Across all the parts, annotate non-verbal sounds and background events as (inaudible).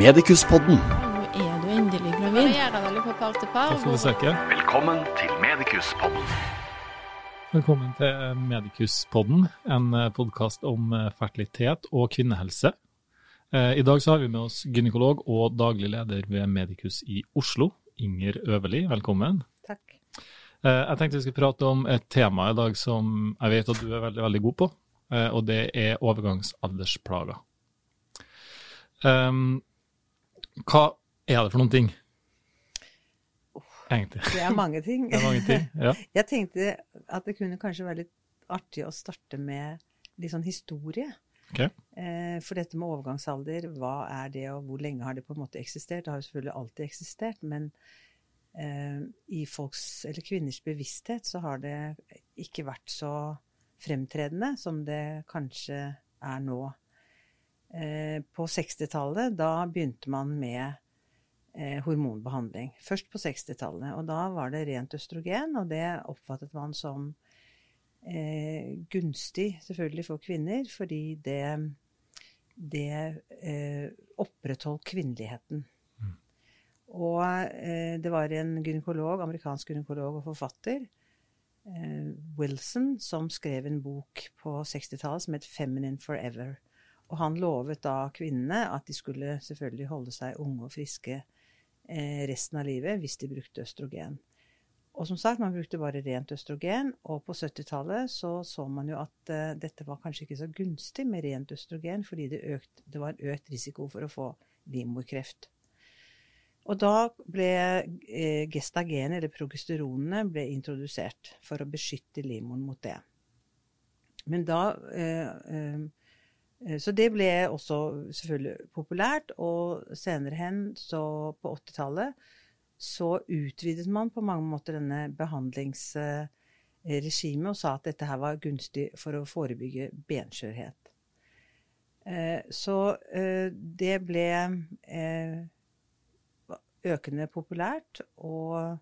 Medikuspodden. Nå er du endelig gravid. par par. Takk får vi søke. Velkommen til Medikuspodden. Velkommen til Medikuspodden, en podkast om eh, fertilitet og kvinnehelse. Eh, I dag så har vi med oss gynekolog og daglig leder ved Medikus i Oslo, Inger Øverli. Velkommen. Takk. Eh, Jeg tenkte vi skulle prate om et tema i dag som jeg vet at du er veldig, veldig god på, eh, og det er overgangsaldersplager. Um, hva er det for noen ting? Egentlig. Det er mange ting. (laughs) Det er mange ting. Ja. Jeg tenkte at det kunne kanskje være litt artig å starte med litt sånn historie. Ok. Eh, For dette med overgangsalder, hva er det, og hvor lenge har det på en måte eksistert? Det har jo selvfølgelig alltid eksistert, men eh, i folks, eller kvinners bevissthet, så har det ikke vært så fremtredende som det kanskje er nå. Eh, På 60-tallet, da begynte man med eh, hormonbehandling. Først på 60-tallet, og da var det rent østrogen, og det oppfattet man som eh, gunstig selvfølgelig for kvinner, fordi det, det eh, opprettholdt kvinneligheten. Og eh, det var en gynekolog, amerikansk gynekolog og forfatter, eh, Wilson, som skrev en bok på 60-tallet som het 'Feminine Forever'. Og han lovet da kvinnene at de skulle selvfølgelig holde seg unge og friske eh, resten av livet hvis de brukte østrogen. Og som sagt, man brukte bare rent østrogen, og på 70-tallet så så man jo at eh, dette var kanskje ikke så gunstig med rent østrogen, fordi det, økt, det var økt risiko for å få livmorkreft. Og da ble eh, gestagen, eller progesteronene, ble introdusert for å beskytte livmoren mot det. Men da eh, Eh, Så det ble også selvfølgelig populært, og senere hen, så på 80-tallet, så utvidet man på mange måter denne behandlingsregimet og sa at dette her var gunstig for å forebygge benskjørhet. Eh, Så eh, det ble eh, økende populært, og eh,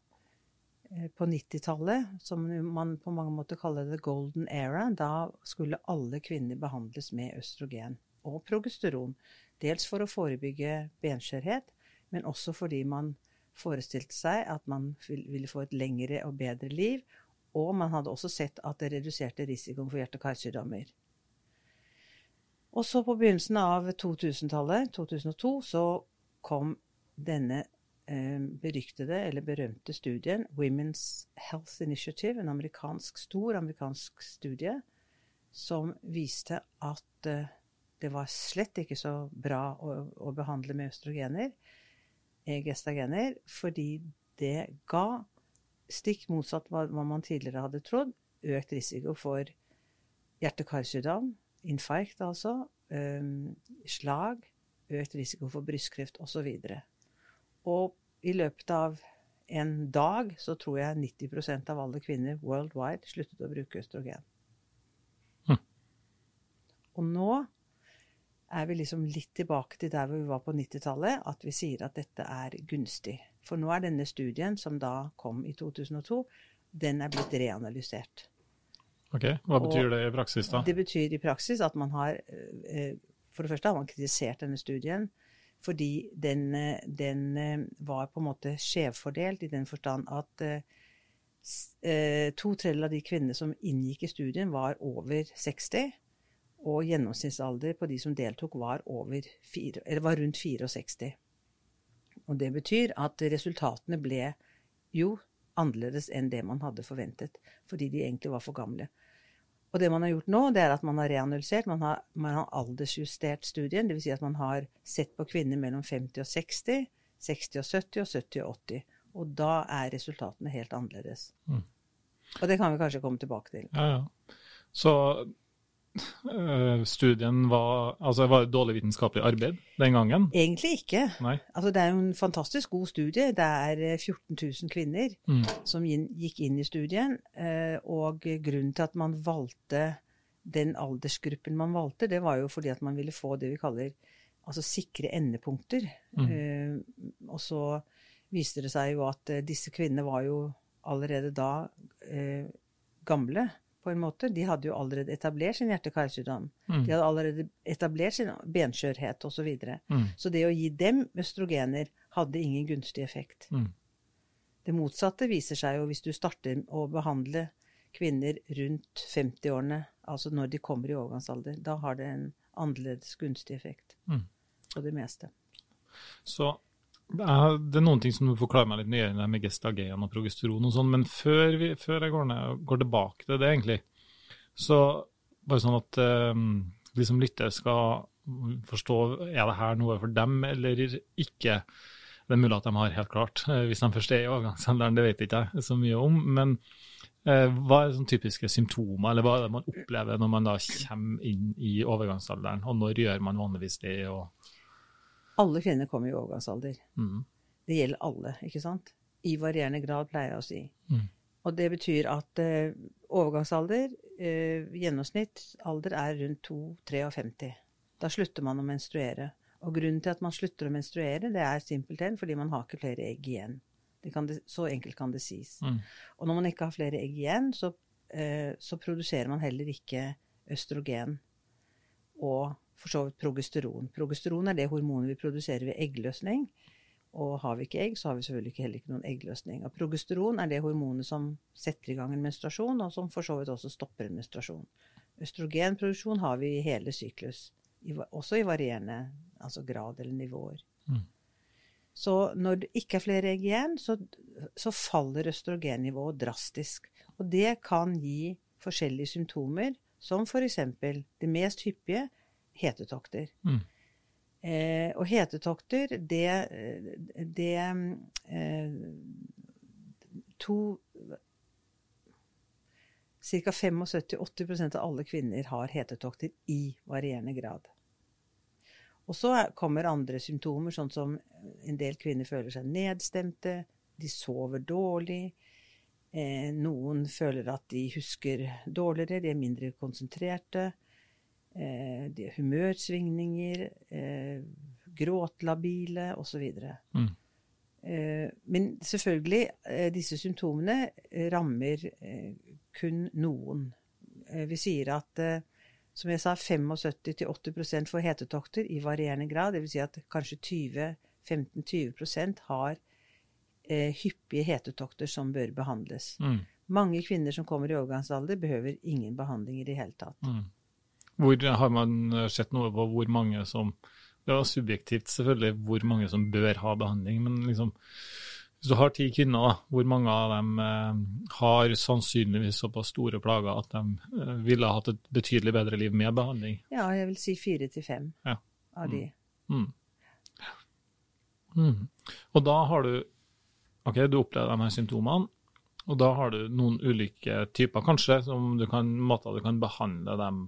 på 90-tallet, som man på mange måter kaller det golden era, da skulle alle kvinner behandles med østrogen og progesteron. Dels for å forebygge benskjørhet, men også fordi man forestilte seg at man ville få et lengre og bedre liv, og man hadde også sett at det reduserte risikoen for hjerte- og karsykdommer. Og så på begynnelsen av 2000-tallet, 2002, så kom denne eh, beryktede eller berømte studien Women's Health Initiative, en amerikansk, stor amerikansk studie, som viste at eh, det var slett ikke så bra å, å behandle med østrogener, eh, gestagener, fordi det ga, stikk motsatt hva, hva man tidligere hadde trodd, økt risiko for hjerte-karsykdom, infarkt altså, eh, slag, økt risiko for brystkreft osv. Og i løpet av en dag så tror jeg 90% av alle kvinner worldwide sluttet å bruke østrogen. Hm. Og nå er vi liksom litt tilbake til der vi var på 90-tallet, at vi sier at dette er gunstig. For nå er denne studien, som da kom i 2002, den er blitt reanalysert. Ok, Hva Og betyr det i praksis, da? Det betyr i praksis at man har eh, For det første har man kritisert denne studien fordi den, eh, den eh, var på en måte skjevfordelt i den forstand at eh, to tredjedeler av de kvinnene som inngikk i studien, var over 60. Og gjennomsnittsalder på de som deltok, var, fire, var rundt 64. Og det betyr at resultatene ble jo annerledes enn det man hadde forventet, fordi de egentlig var for gamle. Og det man har gjort nå, det er at man har reanalysert, man har, man har aldersjustert studien. Dvs. Si at man har sett på kvinner mellom 50 og 60, 60 og 70 og 70 og 80. Og da er resultatene helt annerledes. Mm. Og det kan vi kanskje komme tilbake til. Ja, ja. Så studien var Altså, var det dårlig vitenskapelig arbeid den gangen? Egentlig ikke. Altså, det er jo en fantastisk god studie. Det er eh, 14 000 kvinner Mm. som gikk inn i studien. eh, Og grunnen til at man valgte den aldersgruppen man valgte, det var jo fordi at man ville få det vi kaller altså sikre endepunkter. Mm. Eh, og så viste det seg jo at eh, disse kvinnene var jo allerede da eh, gamle. På en måte. De hadde jo allerede etablert sin hjerte-karsykdom. Mm. De hadde allerede etablert sin benskjørhet osv. Så, videre. Mm. så det å gi dem østrogener hadde ingen gunstig effekt. Mm. Det motsatte viser seg jo hvis du starter å behandle kvinner rundt 50-årene, altså når de kommer i overgangsalder. Da har det en annerledes gunstig effekt Mm. på det meste. Så det er noen ting som du forklarer meg litt nøyere med gestagen og progesteron og sånn, men før, vi, før jeg går, ned, går tilbake til det, egentlig, så bare sånn at um, de som lytter skal forstå er det her noe for dem eller ikke. Det er mulig at de har helt klart, eh, hvis de først er i overgangsalderen, det vet ikke jeg så mye om. Men uh, hva er sånne typiske symptomer, eller hva er det man opplever når man da kommer inn i overgangsalderen, og når gjør man vanligvis det? og Alle kvinner kommer i overgangsalder. mm, Det gjelder alle, ikke sant? I varierende grad, pleier jeg å si. Mm. Og det betyr at eh, overgangsalder, eh, gjennomsnittsalder, er rundt 2-53. Da slutter man å menstruere. Og grunnen til at man slutter å menstruere, det er simpelthen fordi man har ikke flere egg igjen. Det så enkelt kan det sies. mm, Og når man ikke har flere egg igjen, så, eh, så produserer man heller ikke østrogen og for så vidt progesteron. Progesteron er det hormonet vi produserer ved eggløsning. Og har vi ikke egg, så har vi selvfølgelig ikke heller ikke noen eggløsning. Og progesteron er det hormonet som setter i gang en menstruasjon, og som for så vidt også stopper en menstruasjon. Østrogenproduksjon har vi i hele syklus, også i varierende altså grad eller nivåer. Mm. Så når det ikke er flere egg igjen, så, så faller østrogennivået drastisk. Og det kan gi forskjellige symptomer, som f.eks. det mest hyppige hetetokter. mm, Eh, og hetetokter, det, det eh, to Ca. 75-80% av alle kvinner har hetetokter i varierende grad. Og så er- kommer andre symptomer, sånn som en del kvinner føler seg nedstemte, de sover dårlig, eh, noen føler at de husker dårligere, de er mindre konsentrerte. Eh, de humørsvingninger, eh, gråtlabile osv. Mm. Eh, men selvfølgelig, eh, disse symptomene rammer kun noen. Vi sier at, som jeg sa, 75-80% får hetetokter i varierende grad. Dvs. Si at kanskje 15-20 har eh, hyppige hetetokter som bør behandles. mm, Mange kvinner som kommer i overgangsalder, behøver ingen behandling i det hele tatt. mm. Hvor har man eh, sett noe på hvor mange som Det var subjektivt, selvfølgelig, hvor mange som bør ha behandling, men liksom hvis du har ti kvinner, hvor mange av dem eh, har sannsynligvis såpass store plager at de ville ville hatt et betydelig bedre liv med behandling? Ja, jeg vil si fire til fem Ja. av de. Mm. Mm. Og da har du OK, du opplever de her symptomene, og da har du noen ulike typer, kanskje, som du kan, måter du kan behandle dem.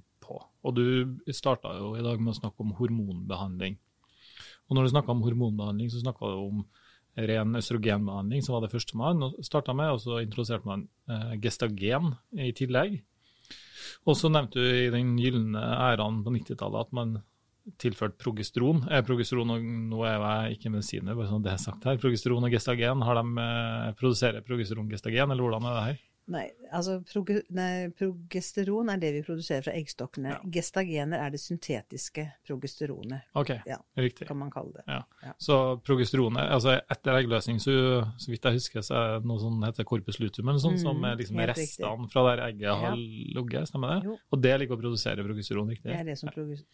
Og du starta jo i dag med å snakke om hormonbehandling. Og når du snakka om hormonbehandling, så snakka du om ren østrogenbehandling, som var det første man starta med, og så introduserte man eh, gestagen i tillegg. Og så nevnte du i den gylne æraen på 90-tallet at man tilført progesteron. Er progesteron og nå er jeg ikke medisiner, bare sånn det er sagt her. Progesteron og gestagen, har de eh, produserer progesteron gestagen, eller hvordan er det her? Nei, altså proge, nei, progesteron er det vi produserer fra eggstokkene. Ja. Gestagener er det syntetiske progesteronet, OK, Ja. riktig. kan man kalle det. Ja. Ja. Så progesteron er, altså Etter eggløsning, så, så vidt jeg husker, så er det noe som heter corpus luteum, eller sånn, Mm, som er liksom restene fra der egget har ligget, stemmer det? Jo. Og det ligger å produsere progesteron, Det riktig? er det som proges-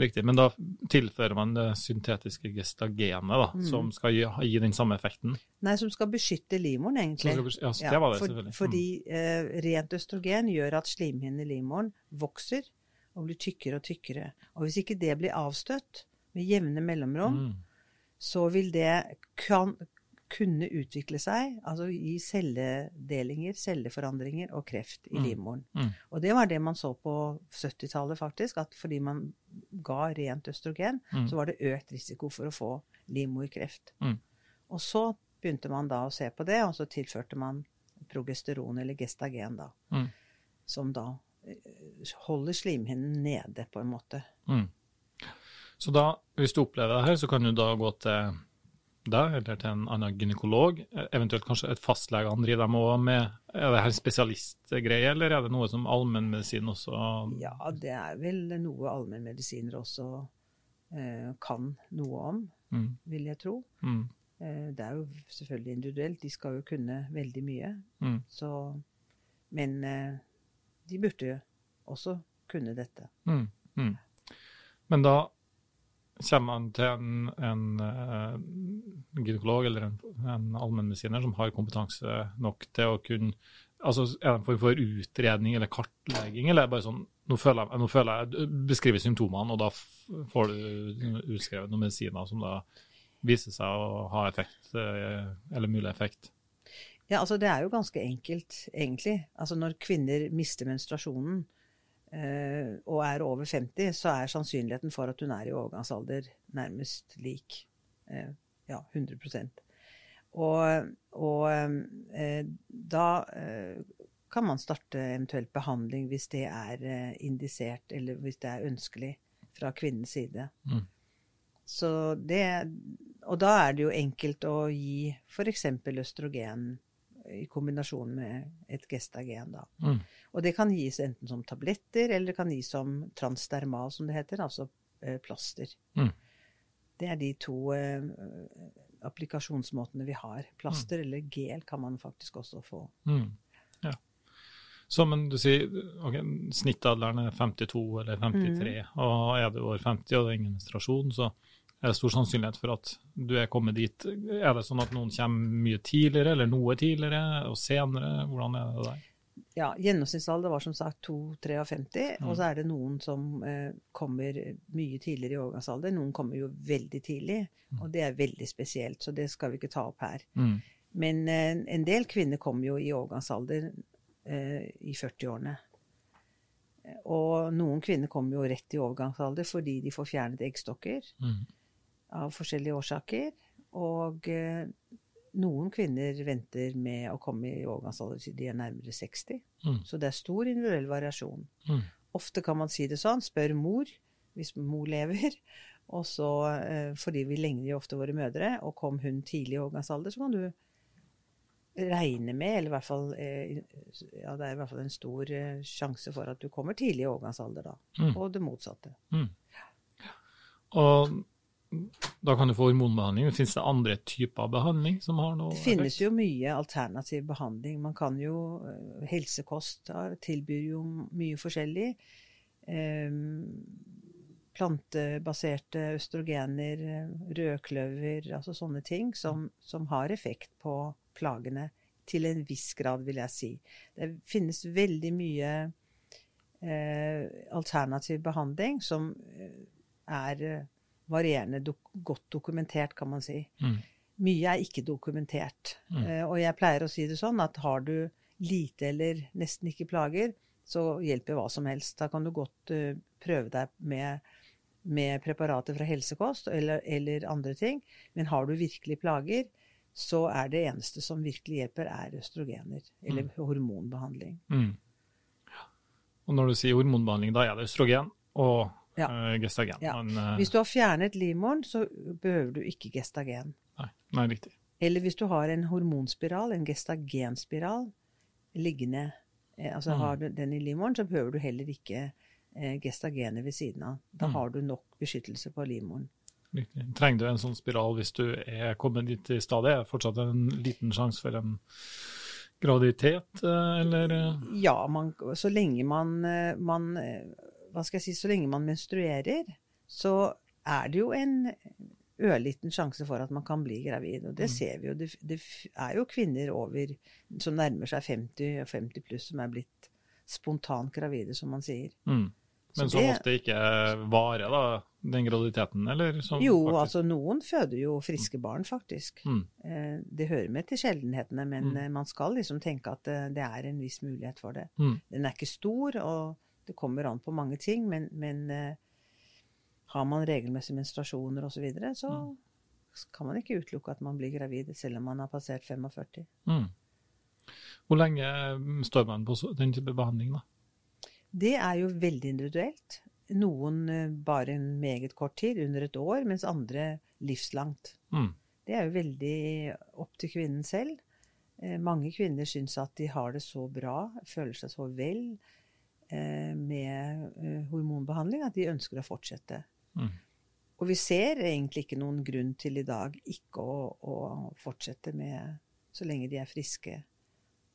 Riktig, Men da tilfører man det syntetiske gestagenet, da, Mm. som skal gi, gi den samme effekten? Nei, som skal beskytte livmoren, egentlig. Beskytte, ja, Ja, det var det, for, selvfølgelig. Fordi eh, rent østrogen gjør at slimhinnen i livmoren vokser og blir tykkere og tykkere. Og hvis ikke det blir avstøtt med jevne mellomrom, Mm. så vil det kan, kunne utvikle seg, altså i celledelinger, celleforandringer og kreft i Mm. livmoren. Mm. Og det var det man så på 70-tallet, faktisk, at fordi man ga rent østrogen, Mm. så var det økt risiko for å få livmorkreft. Mm. Og så begynte man da å se på det, og så tilførte man progesteron eller gestagen, da. Mm. Som da eh, holder slimhinnen nede, på en måte. Mm. Så da, hvis du opplever det her, så kan du da gå til deg eller til en annen gynekolog? Eventuelt kanskje et fastlege han driver dem òg med Er det her spesialistgreie, eller er det noe som allmennmedisin også Ja, det er vel noe allmennmedisiner også eh, kan noe om, mm. vil jeg tro. Mm. Eh, det er jo selvfølgelig individuelt, de skal jo kunne veldig mye. Mm. Så, men eh, de burde jo også kunne dette. Mm. Mm. Men da kommer man til en, en uh, gynekolog eller en, en allmennmedisiner som har kompetanse nok til å kunne altså Er det en form for utredning eller kartlegging, eller er det bare sånn nå føler, jeg, nå føler jeg Beskriver symptomene, og da får du utskrevet noen medisiner som da viser seg å ha effekt, eh, eller mulig effekt? Ja, altså Det er jo ganske enkelt, egentlig. Altså Når kvinner mister menstruasjonen, eh, og er over 50, så er sannsynligheten for at hun er i overgangsalder nærmest lik. Eh, ja, 100% Og, og eh, da eh, kan man starte eventuelt behandling hvis det er eh, indisert, eller hvis det er ønskelig fra kvinnens side. Mm. Så det, og da er det jo enkelt å gi f.eks. østrogen i kombinasjon med et gestagen. Da. Mm. Og det kan gis enten som tabletter, eller det kan gis som transdermal, som det heter, altså eh, plaster. Mm. Det er de to eh, applikasjonsmåtene vi har. Plaster eller gel kan man faktisk også få. Mm. Ja. Så, men du sier ok, snittalderen er 52 eller 53, og er du over 50 og det er ingen menstruasjon, så er det stor sannsynlighet for at du er kommet dit. Er det sånn at noen kommer mye tidligere, eller noe tidligere og senere? Hvordan er det der? Ja, Gjennomsnittsalder var som sagt 2-53, og så er det noen som eh, kommer mye tidligere i overgangsalder. Noen kommer jo veldig tidlig, og det er veldig spesielt, så det skal vi ikke ta opp her. Mm. Men eh, en del kvinner kommer jo i overgangsalder eh, i 40-årene. Og noen kvinner kommer jo rett i overgangsalder fordi de får fjernet eggstokker Mm. Av forskjellige årsaker. Og eh, noen kvinner venter med å komme i overgangsalder til de er nærmere 60. Mm. Så det er stor individuell variasjon. Mm. Ofte kan man si det sånn, spør mor, hvis mor lever. (laughs) Og så, eh, fordi vi legner jo ofte våre mødre, og kom hun tidlig i overgangsalder, så kan du regne med, eller i hvert fall eh, Ja, det er i hvert fall en stor sjanse for at du kommer tidlig i overgangsalder da. Mm. Og det motsatte. Mm. Og da kan du få hormonbehandling. Men Finnes det andre typer behandling som har noe Det finnes jo mye alternativ behandling. Man kan jo eh, Helsekost tilbyr jo mye forskjellig. Ehm, plantebaserte østrogener, rødkløver, altså sånne ting som, som har effekt på plagene. Til en viss grad, vil jeg si. Det finnes veldig mye eh, alternativ behandling som eh, er varierende do godt dokumentert, kan man si. Mm. Mye er ikke dokumentert. Mm. Eh, og jeg pleier å si det sånn at har du lite eller nesten ikke plager, så hjelper hva som helst. Da kan du godt uh, prøve deg med, med preparater fra helsekost eller, eller andre ting. Men har du virkelig plager, så er det eneste som virkelig hjelper, er østrogener. Eller hormonbehandling. Mm. Og når du sier hormonbehandling, da er det østrogen og Ja. eh, gestagen. Ja. Men, eh, Hvis du har fjernet livmoren, så behøver du ikke gestagen. nei, nei, riktig. Eller hvis du har en hormonspiral, en gestagenspiral, liggende eh, Altså Mm. har du den i livmoren, så behøver du heller ikke gestagenet ved siden av. Da Mm. har du nok beskyttelse på livmoren. riktig. Trenger du en sånn spiral hvis du er kommet dit i stadiet? Er fortsatt en liten sjanse for en graviditet, eller? Ja, man, så lenge man, man Hva skal jeg si Så lenge man menstruerer, så er det jo en ørliten sjanse for at man kan bli gravid. Og det Mm. ser vi jo. Det, det er jo kvinner over som nærmer seg 50 og 50 pluss som er blitt spontant gravide, som man sier. Mm. Men Så som det- ofte ikke varer, da, den graviditeten, eller? Som Jo, faktisk- altså noen føder jo friske barn, faktisk. Mm. Eh, Det hører med til sjeldenhetene, men Mm. eh, man skal liksom tenke at eh, det er en viss mulighet for det. Mm. Den er ikke stor, og det kommer an på mange ting, men, men uh, har man regelmessige menstruasjoner osv., så, videre, så Mm. kan man ikke utelukke at man blir gravid selv om man har passert 45. Mm. Hvor lenge mm, står man på den type behandling, da? Det er jo veldig individuelt. Noen eh, bare en meget kort tid, under et år, mens andre livslangt. Mm. Det er jo veldig opp til kvinnen selv. Eh, mange kvinner syns at de har det så bra, føler seg så vel eh, med eh, hormonbehandling at de ønsker å fortsette. Mm. Og vi ser egentlig ikke noen grunn til i dag ikke å, å fortsette med så lenge de er friske.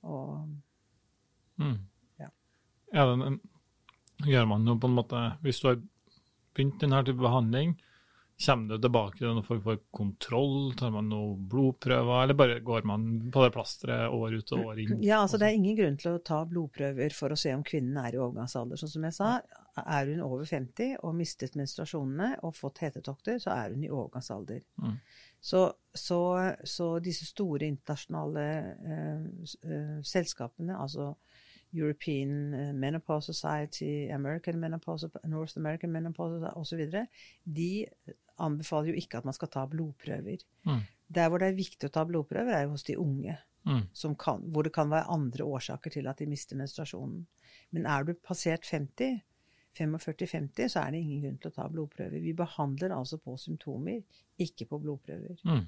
Og Mm. Ja. Er det gjør man noe på en måte Hvis du har begynt denne type behandling, kommer du tilbake til noen folk får kontroll? Tar man noen blodprøver, eller bare går man på det plasteret år ut og år inn? Ja, altså Det er ingen grunn til å ta blodprøver for å se om kvinnen er i overgangsalder. Sånn som jeg sa, er hun over 50 og mistet menstruasjonene og fått hetetokter, så er hun i overgangsalder. Mm. Så, så, så disse store internasjonale uh, eh, selskapene, altså European eh, Menopause Society, American Menopause, North American Menopause osv., de anbefaler jo ikke at man skal ta blodprøver. Mm. Der hvor det er viktig å ta blodprøver, er jo hos de unge Mm. som kan, hvor det kan være andre årsaker til at de mister menstruasjonen. Men er du passert 50, 45-50, så er det ingen grunn til å ta blodprøver. Vi behandler altså på symptomer, ikke på blodprøver. Mm.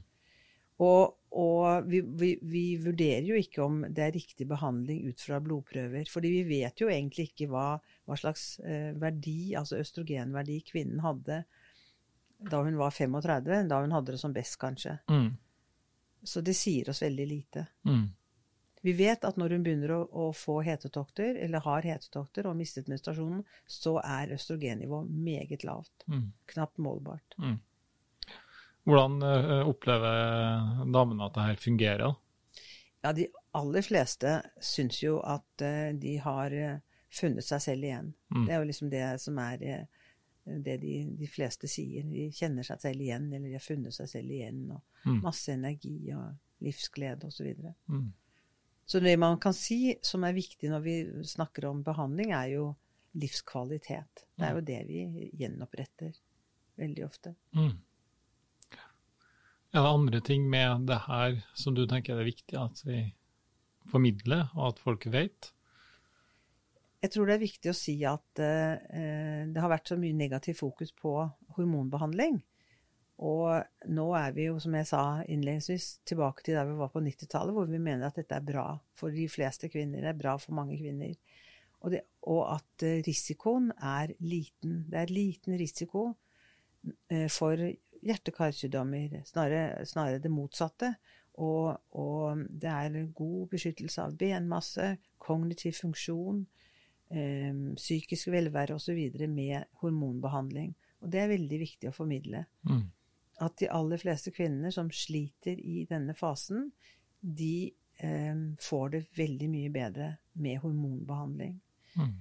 Og, og vi, vi, vi vurderer jo ikke om det er riktig behandling ut fra blodprøver. fordi vi vet jo egentlig ikke hva, hva slags eh, verdi, altså østrogenverdi, kvinnen hadde da hun var 35, da hun hadde det som best, kanskje. Mm. Så det sier oss veldig lite. Mm. Vi vet at når hun begynner å, å få hetetokter, eller har hetetokter og har mistet menstruasjonen, så er østrogennivået meget lavt. Mm. Knapt målbart. Mm. Hvordan eh, opplever damene at det her fungerer? Ja, de aller fleste syns jo at eh, de har eh, funnet seg selv igjen. Mm. Det er jo liksom det som er det de, de fleste sier. De kjenner seg selv igjen, eller de har funnet seg selv igjen. Og Mm. masse energi og livsglede osv. Så. Mm. så det man kan si som er viktig når vi snakker om behandling, er jo livskvalitet. Det er jo det vi gjenoppretter veldig ofte. Mm. Er det andre ting med det her som du tenker er viktig at vi formidler, og at folk vet? Jeg tror det er viktig å si at eh, det har vært så mye negativ fokus på hormonbehandling. Og nå er vi jo, som jeg sa innledningsvis, tilbake til der vi var på 90-tallet, hvor vi mener at dette er bra for de fleste kvinner. Det er bra for mange kvinner. Og, det, og at eh, risikoen er liten. Det er liten risiko eh, for hjerte-karsykdommer, snarere, snarere det motsatte. Og, og det er god beskyttelse av benmasse, kognitiv funksjon, eh, psykisk velvære osv. med hormonbehandling. Og det er veldig viktig å formidle. Mm. At de aller fleste kvinner som sliter i denne fasen, de eh, får det veldig mye bedre med hormonbehandling. Mm.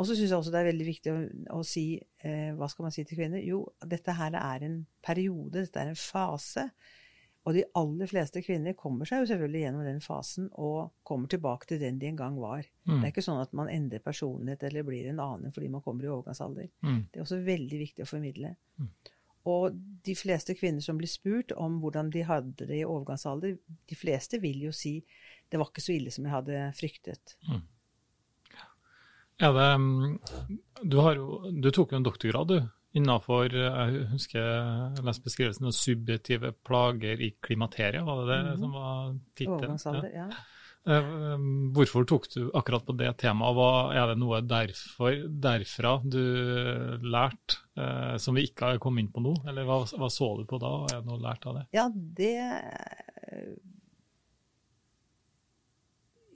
Og så syns jeg også det er veldig viktig å, å si eh, Hva skal man si til kvinner? Jo, dette her er en periode, dette er en fase. Og de aller fleste kvinner kommer seg jo selvfølgelig gjennom den fasen og kommer tilbake til den de en gang var. Mm. Det er ikke sånn at man endrer personlighet eller blir en annen fordi man kommer i overgangsalder. Mm. Det er også veldig viktig å formidle. Mm. Og de fleste kvinner som blir spurt om hvordan de hadde det i overgangsalder, de fleste vil jo si det var ikke så ille som jeg hadde fryktet. Ja, det, mm, du, har jo, du tok jo en doktorgrad, du, innenfor jeg husker jeg leste beskrivelsen av subjektive plager i klimakteriet, var det det Mhm. som var tittelen? Ja. ja. Eh, um, Hvorfor tok du akkurat på det temaet? Hva, er det noe derfor, derfra du lærte eh, som vi ikke har kommet inn på nå? Eller hva, hva så du på da? Er det noe lært av det? Ja, det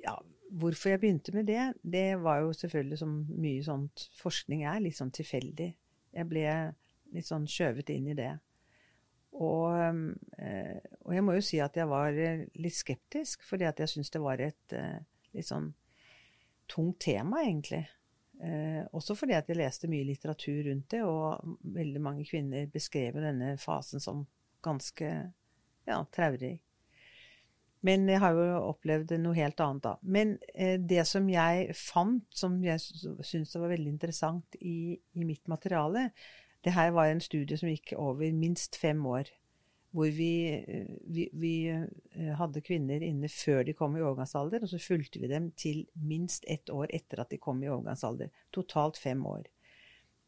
Ja, hvorfor jeg begynte med det, det var jo selvfølgelig som mye sånt forskning er, litt sånn tilfeldig. Jeg ble litt sånn skjøvet inn i det. Og, eh, og jeg må jo si at jeg var eh, litt skeptisk, fordi at jeg syns det var et eh, litt sånn tungt tema, egentlig. Også fordi at jeg leste mye litteratur rundt det, og veldig mange kvinner beskrev denne fasen som ganske ja, traurig. Men jeg har jo opplevd noe helt annet da. Men eh, det som jeg fant, som jeg syns var veldig interessant i, i mitt materiale, det her var en studie som gikk over minst fem år. Hvor vi, eh, vi, vi eh, hadde kvinner inne før de kom i overgangsalder, og så fulgte vi dem til minst ett år etter at de kom i overgangsalder. Totalt fem år.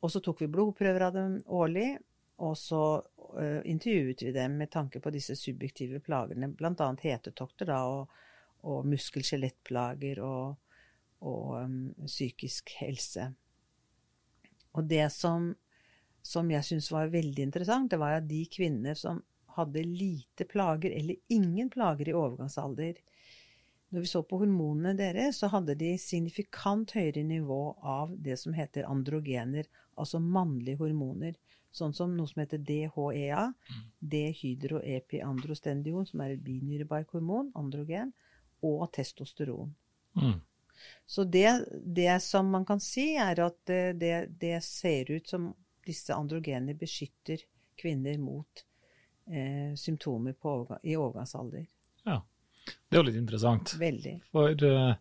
Og så tok vi blodprøver av dem årlig, og så uh, intervjuet vi dem med tanke på disse subjektive plagene, bl.a. hetetokter da, og, og muskel-skjelettplager og, og um, psykisk helse. Og det som, som jeg syns var veldig interessant, det var at de kvinner som hadde lite plager eller ingen plager i overgangsalder, når vi så på hormonene deres, så hadde de signifikant høyere nivå av det som heter androgener, altså mannlige hormoner. Sånn som noe som heter DHEA, dehydroepiandrostendion, som er et binyrebarkhormon, androgen, og testosteron. Mm. Så det, det, som man kan si, er at det, det, ser ut som disse androgenene beskytter kvinner mot eh, symptomer på, i overgangsalder. Ja. Det er jo litt interessant. Veldig. For uh,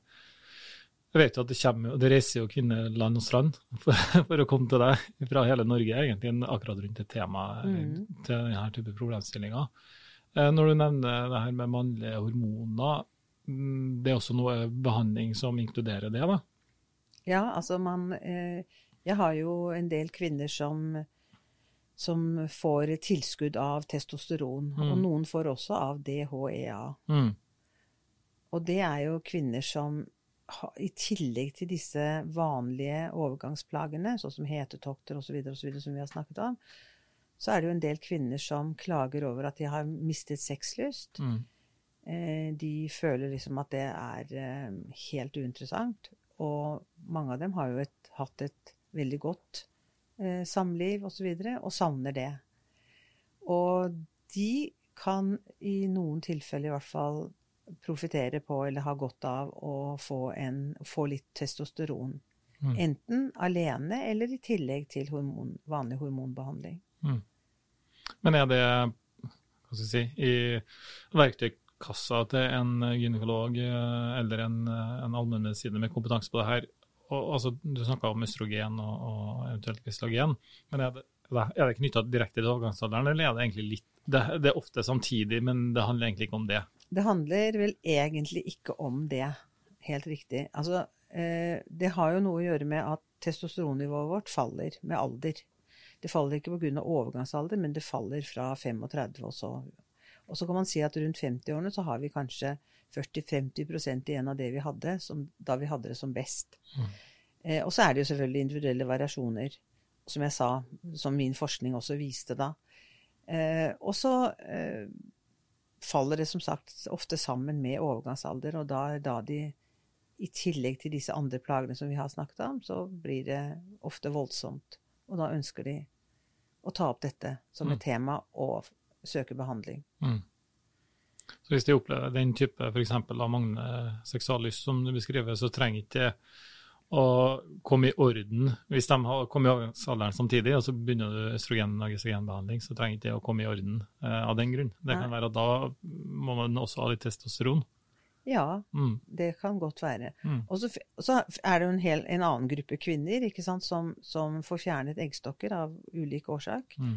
jeg vet jo at det kommer, det reiser jo kvinner land og strand for, for, å komme til deg fra hele Norge, egentlig, akkurat rundt et tema mm. til denne type problemstillinger. Uh, når du nevner det her med mannlige hormoner, um, det er også noe behandling som inkluderer det, da? Ja, altså man uh, Jeg har jo en del kvinner som som får tilskudd av testosteron. Mm. Og noen får også av DHEA. Mm. Og det er jo kvinner som i tillegg til disse vanlige overgangsplagene, sånn som hetetokter osv., som vi har snakket om, så er det jo en del kvinner som klager over at de har mistet sexlyst. Mm. Eh, de føler liksom at det er eh, helt uinteressant. Og mange av dem har jo et, hatt et veldig godt eh, samliv osv., og, så videre, og savner det. Og de kan i noen tilfeller i hvert fall profitere på eller ha godt av å få, en, få litt testosteron. Mm. Enten alene eller i tillegg til hormon, vanlig hormonbehandling. Mm. Men er det hva skal jeg si, i verktøykassa til en gynekolog eh, eller en, en allmennmedisiner med kompetanse på det her? Og, altså, du snakka om østrogen og, og eventuelt gestagen. Men er det, er det knytta direkte til overgangsalderen, eller er det egentlig litt det, det, er ofte samtidig, men det handler egentlig ikke om det? Det handler vel egentlig ikke om det, helt riktig. Altså, eh, det har jo noe å gjøre med at testosteronnivået vårt faller med alder. Det faller ikke pga. overgangsalder, men det faller fra 35 og så. Og så kan man si at rundt 50-årene så har vi kanskje 40-50 igjen av det vi hadde som, da vi hadde det som best. Mm. Eh, og så er det jo selvfølgelig individuelle variasjoner, som jeg sa, som min forskning også viste da. Eh, og så eh, faller det som sagt ofte sammen med overgangsalder, og da er da de i tillegg til disse andre plagene som vi har snakket om, så blir det ofte voldsomt. Og da ønsker de å ta opp dette som et mm. tema og søke behandling. Mm. Så hvis de opplever den type f.eks. av manglende seksuallyst som du beskriver, så trenger ikke å komme i orden. Hvis de har kommet i overgangsalderen samtidig, og så begynner du østrogen- og gestagenbehandling, så trenger ikke det å komme i orden eh, av den grunn. Det kan være at da må man også ha litt testosteron. Ja, mm. det kan godt være. Mm. Og så, så, er det jo en, hel, en annen gruppe kvinner sant, som, som, får fjernet eggstokker av ulik årsak. Mm.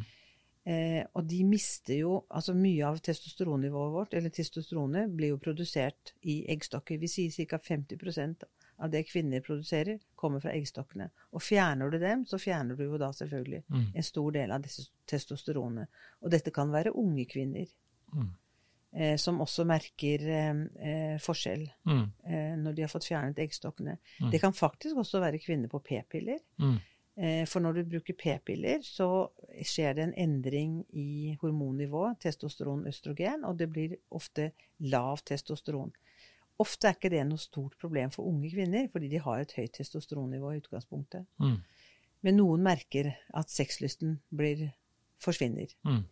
Eh, og de mister jo Altså mye av testosteronnivået vårt, eller testosteronet, blir jo produsert i eggstokker. Vi sier ca. 50% av det kvinner produserer, kommer fra eggstokkene. Og fjerner du dem, så fjerner du jo da selvfølgelig mm. en stor del av disse testosteronene. Og dette kan være unge kvinner. Mm. Eh, som også merker eh, eh forskjell mm. eh, når de har fått fjernet eggstokkene. Mm. Det kan faktisk også være kvinner på p-piller. Eh, for når du bruker p-piller, så skjer det en endring i hormonnivået, testosteron, østrogen, og det blir ofte lav testosteron. Ofte er ikke det noe stort problem for unge kvinner, fordi de har et høyt testosteronnivå i utgangspunktet. Mm. Men noen merker at sexlysten blir, forsvinner. Mm.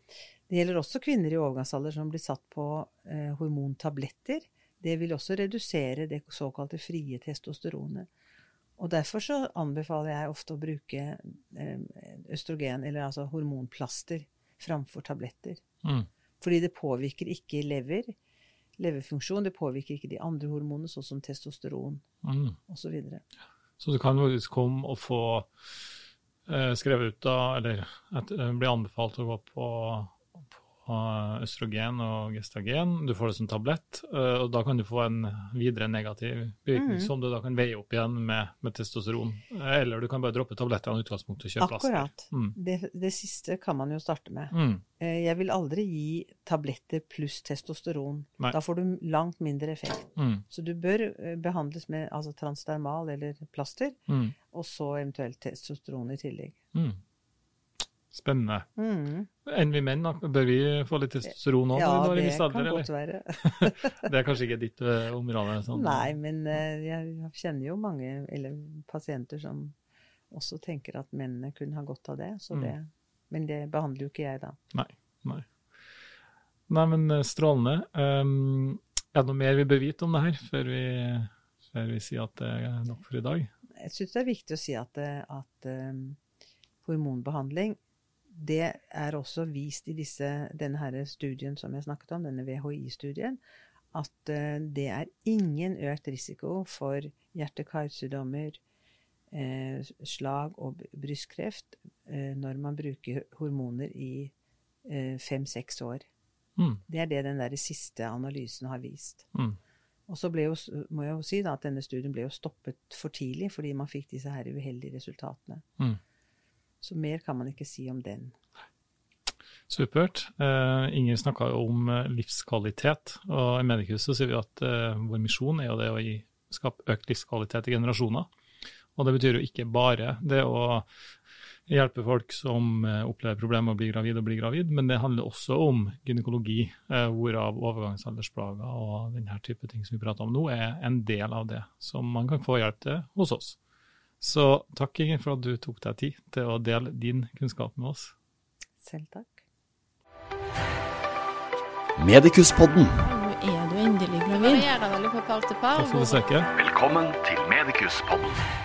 Det gjelder også kvinner i overgangsalder som blir satt på eh, hormontabletter. Det vil også redusere det såkalte frie testosteronet. Og Derfor så anbefaler jeg ofte å bruke østrogen, eller altså hormonplaster, framfor tabletter. Mm. Fordi det påvirker ikke lever, leverfunksjon. Det påvirker ikke de andre hormonene, sånn som testosteron mm. osv. Så, videre. så du kan faktisk komme og få eh, skrevet ut da, eller et, eh, bli anbefalt å gå på, østrogen og gestagen. Du får det som tablett, eh, og da kan du få en videre negativ bevirkning mm. som du da kan veie opp igjen med, med testosteron. Eh, Eller du kan bare droppe tablettene i utgangspunktet og kjøpe plaster. Akkurat. Mm. Det, det siste kan man jo starte med. Mm. Eh, Jeg vil aldri gi tabletter pluss testosteron. Nei. Da får du langt mindre effekt. Mm. Så du bør eh, behandles med altså transdermal eller plaster, Mm. og så eventuelt testosteron i tillegg. Mm. Spennende. Mm. Enn vi menn, da? Bør vi få litt testosteron òg Ja, det kan alder? godt være. (laughs) Det er kanskje ikke ditt eh, område? Sånn. Nei, men eh, jeg kjenner jo mange eller pasienter som også tenker at mennene kunne ha godt av det. Så Mm. det men det behandler jo ikke jeg, da. Nei. Nei. Nei, men eh, strålende. Um, er det noe mer vi bør vite om det her, før vi, før vi sier at det er nok for i dag? Jeg syns det er viktig å si at, at um, hormonbehandling det er også vist i disse, denne her studien som jeg snakket om, denne VHI-studien, at eh, det er ingen økt risiko for hjerte-karsykdommer, eh, slag og brystkreft eh, når man bruker hormoner i fem-seks år. Mm. Det er det den der siste analysen har vist. Mm. Og så ble jo, må jeg jo si da, at denne studien ble jo stoppet for tidlig fordi man fikk disse her uheldige resultatene. Mm. Så mer kan man ikke si om den. Supert. Eh, Inger snakka om eh, livskvalitet, og i Mediehuset sier vi at eh, vår misjon er jo det å gi, skape økt livskvalitet i generasjoner. Og det betyr jo ikke bare det å hjelpe folk som opplever problemer med å bli gravid og bli gravid, men det handler også om gynekologi, eh, hvorav overgangsaldersplager og denne type ting som vi prater om nå, er en del av det som man kan få hjelp til hos oss. Så takk, Inger, for at du tok deg tid til å dele din kunnskap med oss. Selv takk. Medikuspodden. Nå er du endelig gravid. Varierer veldig på par til par. Takk for besøket. Velkommen til Medikuspodden.